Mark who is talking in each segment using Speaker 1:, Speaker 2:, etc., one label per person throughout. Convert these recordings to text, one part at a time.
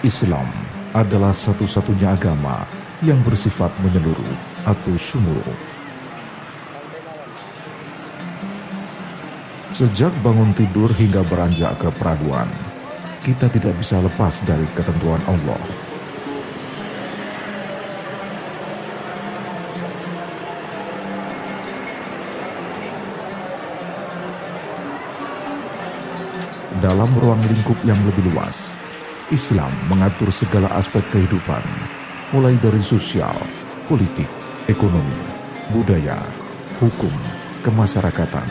Speaker 1: Islam adalah satu-satunya agama yang bersifat menyeluruh atau syumul. Sejak bangun tidur hingga beranjak ke peraduan, kita tidak bisa lepas dari ketentuan Allah. Dalam ruang lingkup yang lebih luas, Islam mengatur segala aspek kehidupan, mulai dari sosial, politik, ekonomi, budaya, hukum, kemasyarakatan,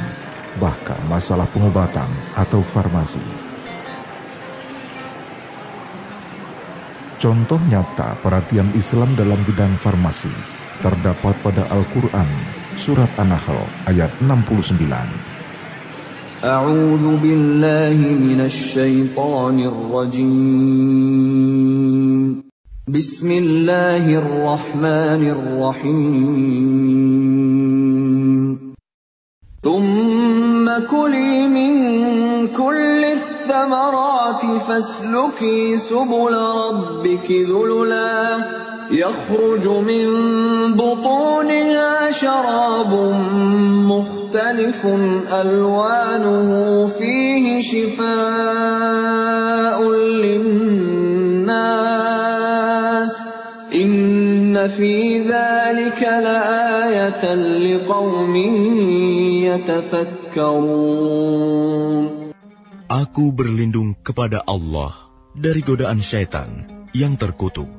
Speaker 1: bahkan masalah pengobatan atau farmasi. Contoh nyata perhatian Islam dalam bidang farmasi terdapat pada Al-Quran, Surat An-Nahl ayat 69.
Speaker 2: أعوذ بالله من الشيطان الرجيم. بسم الله الرحمن الرحيم. ثم كلي من كل الثمرات فاسلكي سبل ربك ذللا. يخرج من بطونها شراب مختلف ألوانه فيه شفاء للناس إن في ذلك لآية لقوم يتفكرون
Speaker 3: Aku berlindung kepada Allah dari godaan syaitan yang terkutuk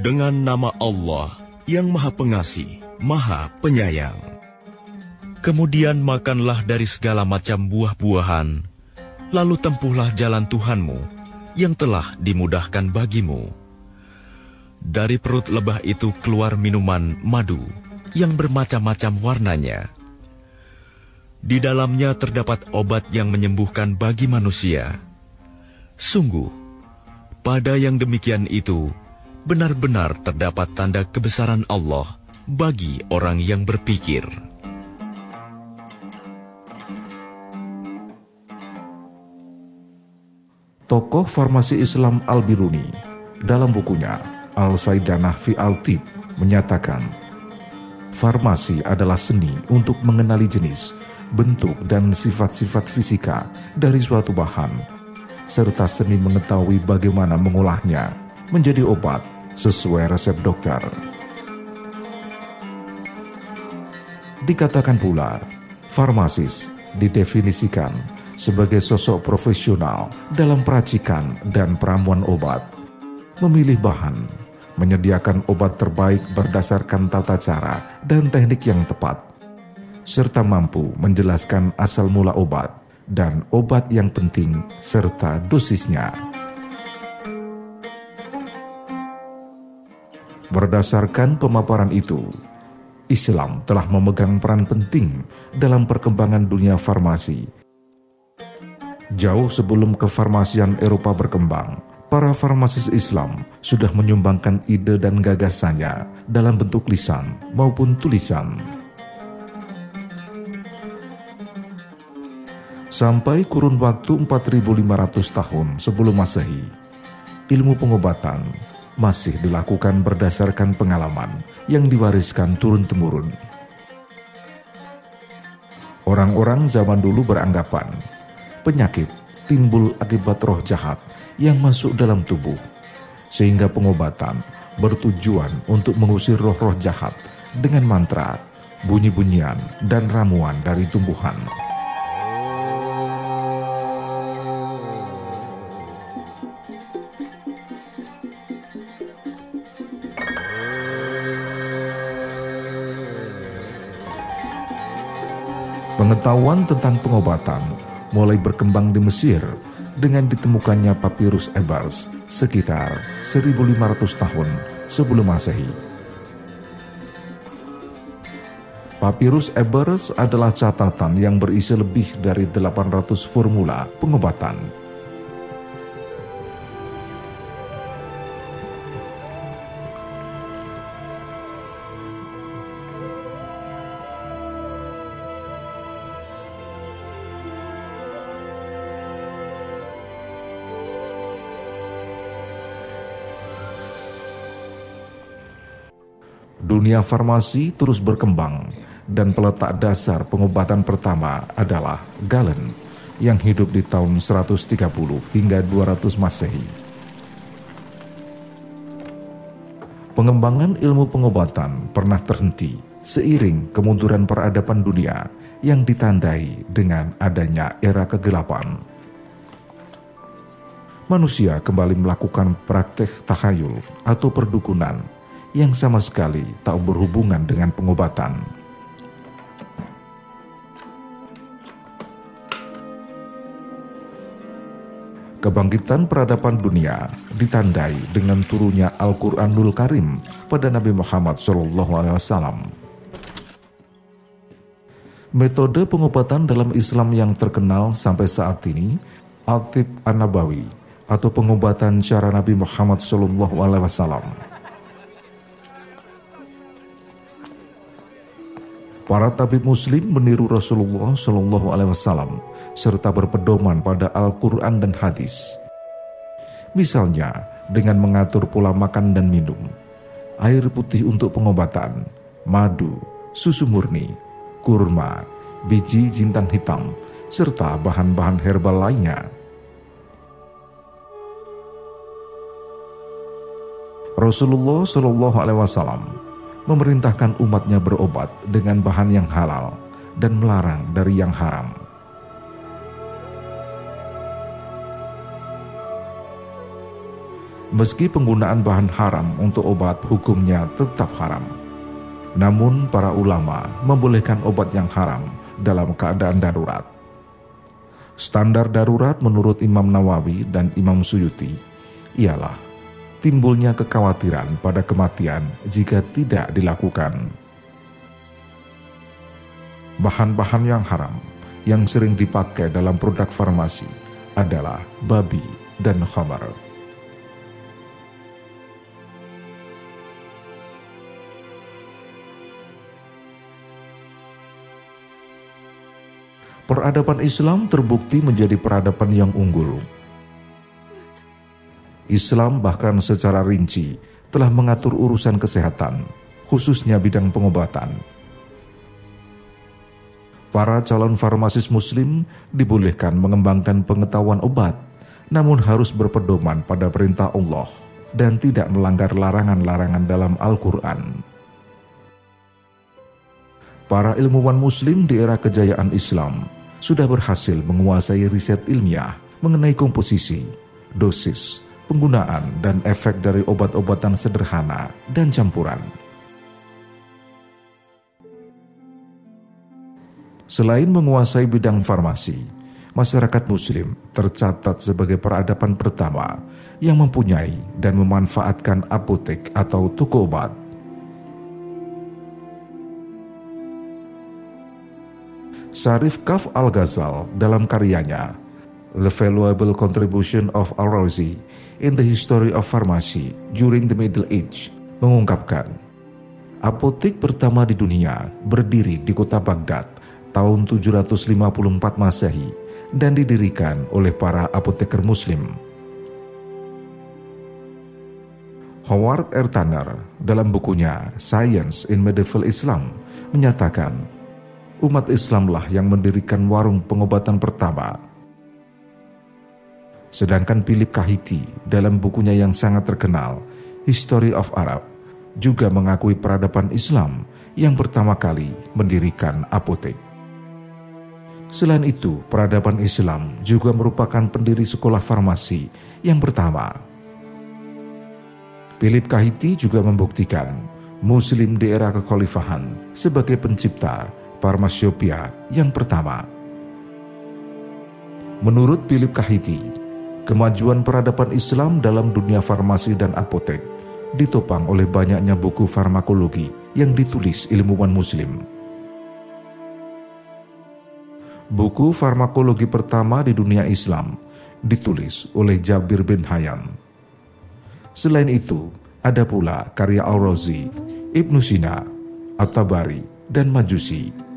Speaker 3: dengan nama Allah yang Maha Pengasih, Maha Penyayang. Kemudian makanlah dari segala macam buah-buahan, lalu tempuhlah jalan Tuhanmu yang telah dimudahkan bagimu. Dari perut lebah itu keluar minuman madu yang bermacam-macam warnanya. Di dalamnya terdapat obat yang menyembuhkan bagi manusia. Sungguh, pada yang demikian itu, benar-benar terdapat tanda kebesaran Allah bagi orang yang berpikir.
Speaker 1: Tokoh farmasi Islam Al-Biruni dalam bukunya Al-Saidanah fi Al-Tib menyatakan, farmasi adalah seni untuk mengenali jenis, bentuk, dan sifat-sifat fisika dari suatu bahan, serta seni mengetahui bagaimana mengolahnya menjadi obat sesuai resep dokter. Dikatakan pula, farmasis didefinisikan sebagai sosok profesional dalam peracikan dan peramuan obat, memilih bahan, menyediakan obat terbaik berdasarkan tata cara dan teknik yang tepat, serta mampu menjelaskan asal mula obat dan obat yang penting serta dosisnya. Berdasarkan pemaparan itu, Islam telah memegang peran penting dalam perkembangan dunia farmasi. Jauh sebelum kefarmasian Eropa berkembang, para farmasis Islam sudah menyumbangkan ide dan gagasannya dalam bentuk lisan maupun tulisan. Sampai kurun waktu 4500 tahun sebelum Masehi, ilmu pengobatan masih dilakukan berdasarkan pengalaman yang diwariskan turun-temurun. Orang-orang zaman dulu beranggapan penyakit timbul akibat roh jahat yang masuk dalam tubuh, sehingga pengobatan bertujuan untuk mengusir roh-roh jahat dengan mantra, bunyi-bunyian, dan ramuan dari tumbuhan. Pengetahuan tentang pengobatan mulai berkembang di Mesir dengan ditemukannya papirus Ebers sekitar 1500 tahun sebelum Masehi. Papirus Ebers adalah catatan yang berisi lebih dari 800 formula pengobatan Dunia farmasi terus berkembang dan peletak dasar pengobatan pertama adalah Galen yang hidup di tahun 130 hingga 200 Masehi. Pengembangan ilmu pengobatan pernah terhenti seiring kemunduran peradaban dunia yang ditandai dengan adanya era kegelapan. Manusia kembali melakukan praktek tahayul atau perdukunan yang sama sekali tak berhubungan dengan pengobatan. Kebangkitan peradaban dunia ditandai dengan turunnya Al-Quranul Karim pada Nabi Muhammad SAW. Metode pengobatan dalam Islam yang terkenal sampai saat ini, Al-Tib An-Nabawi atau pengobatan cara Nabi Muhammad SAW. Para tabib muslim meniru Rasulullah Shallallahu alaihi wasallam serta berpedoman pada Al-Qur'an dan hadis. Misalnya dengan mengatur pola makan dan minum, air putih untuk pengobatan, madu, susu murni, kurma, biji jintan hitam, serta bahan-bahan herbal lainnya. Rasulullah Shallallahu Alaihi Wasallam memerintahkan umatnya berobat dengan bahan yang halal dan melarang dari yang haram. Meski penggunaan bahan haram untuk obat hukumnya tetap haram, namun para ulama membolehkan obat yang haram dalam keadaan darurat. Standar darurat menurut Imam Nawawi dan Imam Suyuti ialah timbulnya kekhawatiran pada kematian jika tidak dilakukan. Bahan-bahan yang haram yang sering dipakai dalam produk farmasi adalah babi dan khamar. Peradaban Islam terbukti menjadi peradaban yang unggul Islam bahkan secara rinci telah mengatur urusan kesehatan, khususnya bidang pengobatan. Para calon farmasis muslim dibolehkan mengembangkan pengetahuan obat, namun harus berpedoman pada perintah Allah dan tidak melanggar larangan-larangan dalam Al-Quran. Para ilmuwan muslim di era kejayaan Islam sudah berhasil menguasai riset ilmiah mengenai komposisi, dosis, penggunaan dan efek dari obat-obatan sederhana dan campuran. Selain menguasai bidang farmasi, masyarakat Muslim tercatat sebagai peradaban pertama yang mempunyai dan memanfaatkan apotek atau toko obat. Sarif Kaf Al-Ghazal dalam karyanya The Valuable Contribution of Al-Razi in the History of Pharmacy During the Middle Age mengungkapkan, apotek pertama di dunia berdiri di kota Baghdad tahun 754 Masehi dan didirikan oleh para apoteker muslim. Howard R. Tanner dalam bukunya Science in Medieval Islam menyatakan, umat Islamlah yang mendirikan warung pengobatan pertama Sedangkan Philip Kahiti dalam bukunya yang sangat terkenal, History of Arab, juga mengakui peradaban Islam yang pertama kali mendirikan apotek. Selain itu, peradaban Islam juga merupakan pendiri sekolah farmasi yang pertama. Philip Kahiti juga membuktikan Muslim di era kekhalifahan sebagai pencipta farmasiopia yang pertama. Menurut Philip Kahiti, Kemajuan peradaban Islam dalam dunia farmasi dan apotek ditopang oleh banyaknya buku farmakologi yang ditulis ilmuwan muslim. Buku farmakologi pertama di dunia Islam ditulis oleh Jabir bin Hayam. Selain itu, ada pula karya Al-Razi, Ibnu Sina, At-Tabari, dan Majusi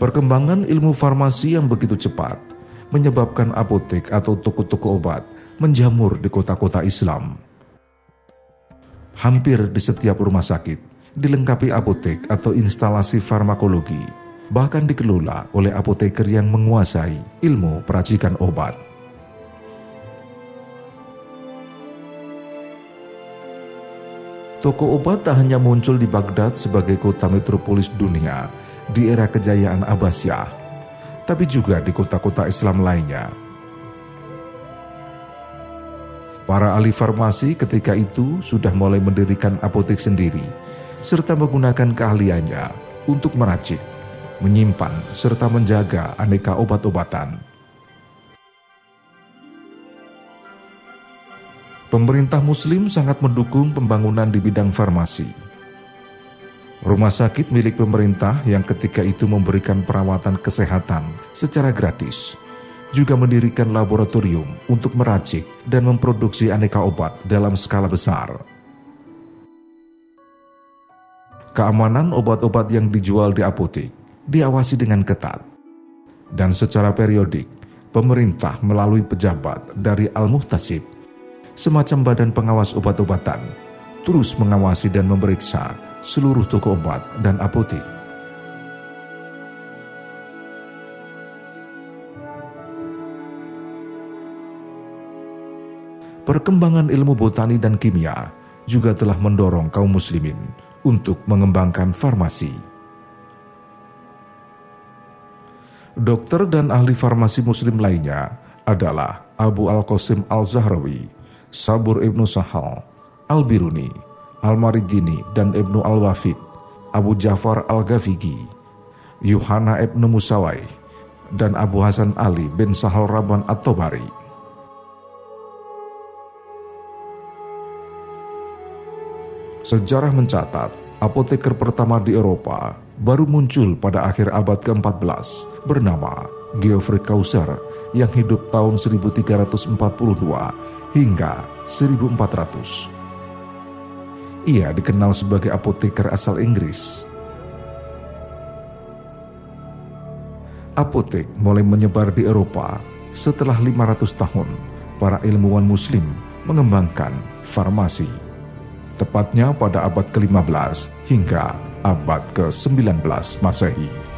Speaker 1: Perkembangan ilmu farmasi yang begitu cepat menyebabkan apotek atau toko-toko obat menjamur di kota-kota Islam. Hampir di setiap rumah sakit dilengkapi apotek atau instalasi farmakologi, bahkan dikelola oleh apoteker yang menguasai ilmu peracikan obat. Toko obat tak hanya muncul di Baghdad sebagai kota metropolis dunia di era kejayaan Abbasiyah, tapi juga di kota-kota Islam lainnya Para ahli farmasi ketika itu sudah mulai mendirikan apotek sendiri, serta menggunakan keahliannya untuk meracik, menyimpan, serta menjaga aneka obat-obatan. Pemerintah Muslim sangat mendukung pembangunan di bidang farmasi. Rumah sakit milik pemerintah yang ketika itu memberikan perawatan kesehatan secara gratis juga mendirikan laboratorium untuk meracik dan memproduksi aneka obat dalam skala besar. Keamanan obat-obat yang dijual di apotek diawasi dengan ketat, dan secara periodik pemerintah melalui pejabat dari Al-Muhtasib, semacam badan pengawas obat-obatan, terus mengawasi dan memeriksa seluruh toko obat dan apotek. perkembangan ilmu botani dan kimia juga telah mendorong kaum muslimin untuk mengembangkan farmasi. Dokter dan ahli farmasi muslim lainnya adalah Abu Al-Qasim Al-Zahrawi, Sabur Ibnu Sahal, Al-Biruni, Al-Maridini dan Ibnu Al-Wafid, Abu Jafar Al-Gafigi, Yuhana Ibnu Musawai, dan Abu Hasan Ali bin Sahal Rabban At-Tobari. Sejarah mencatat, apoteker pertama di Eropa baru muncul pada akhir abad ke-14 bernama Geoffrey Chaucer yang hidup tahun 1342 hingga 1400. Ia dikenal sebagai apoteker asal Inggris. Apotek mulai menyebar di Eropa setelah 500 tahun para ilmuwan muslim mengembangkan farmasi tepatnya pada abad ke-15 hingga abad ke-19 Masehi.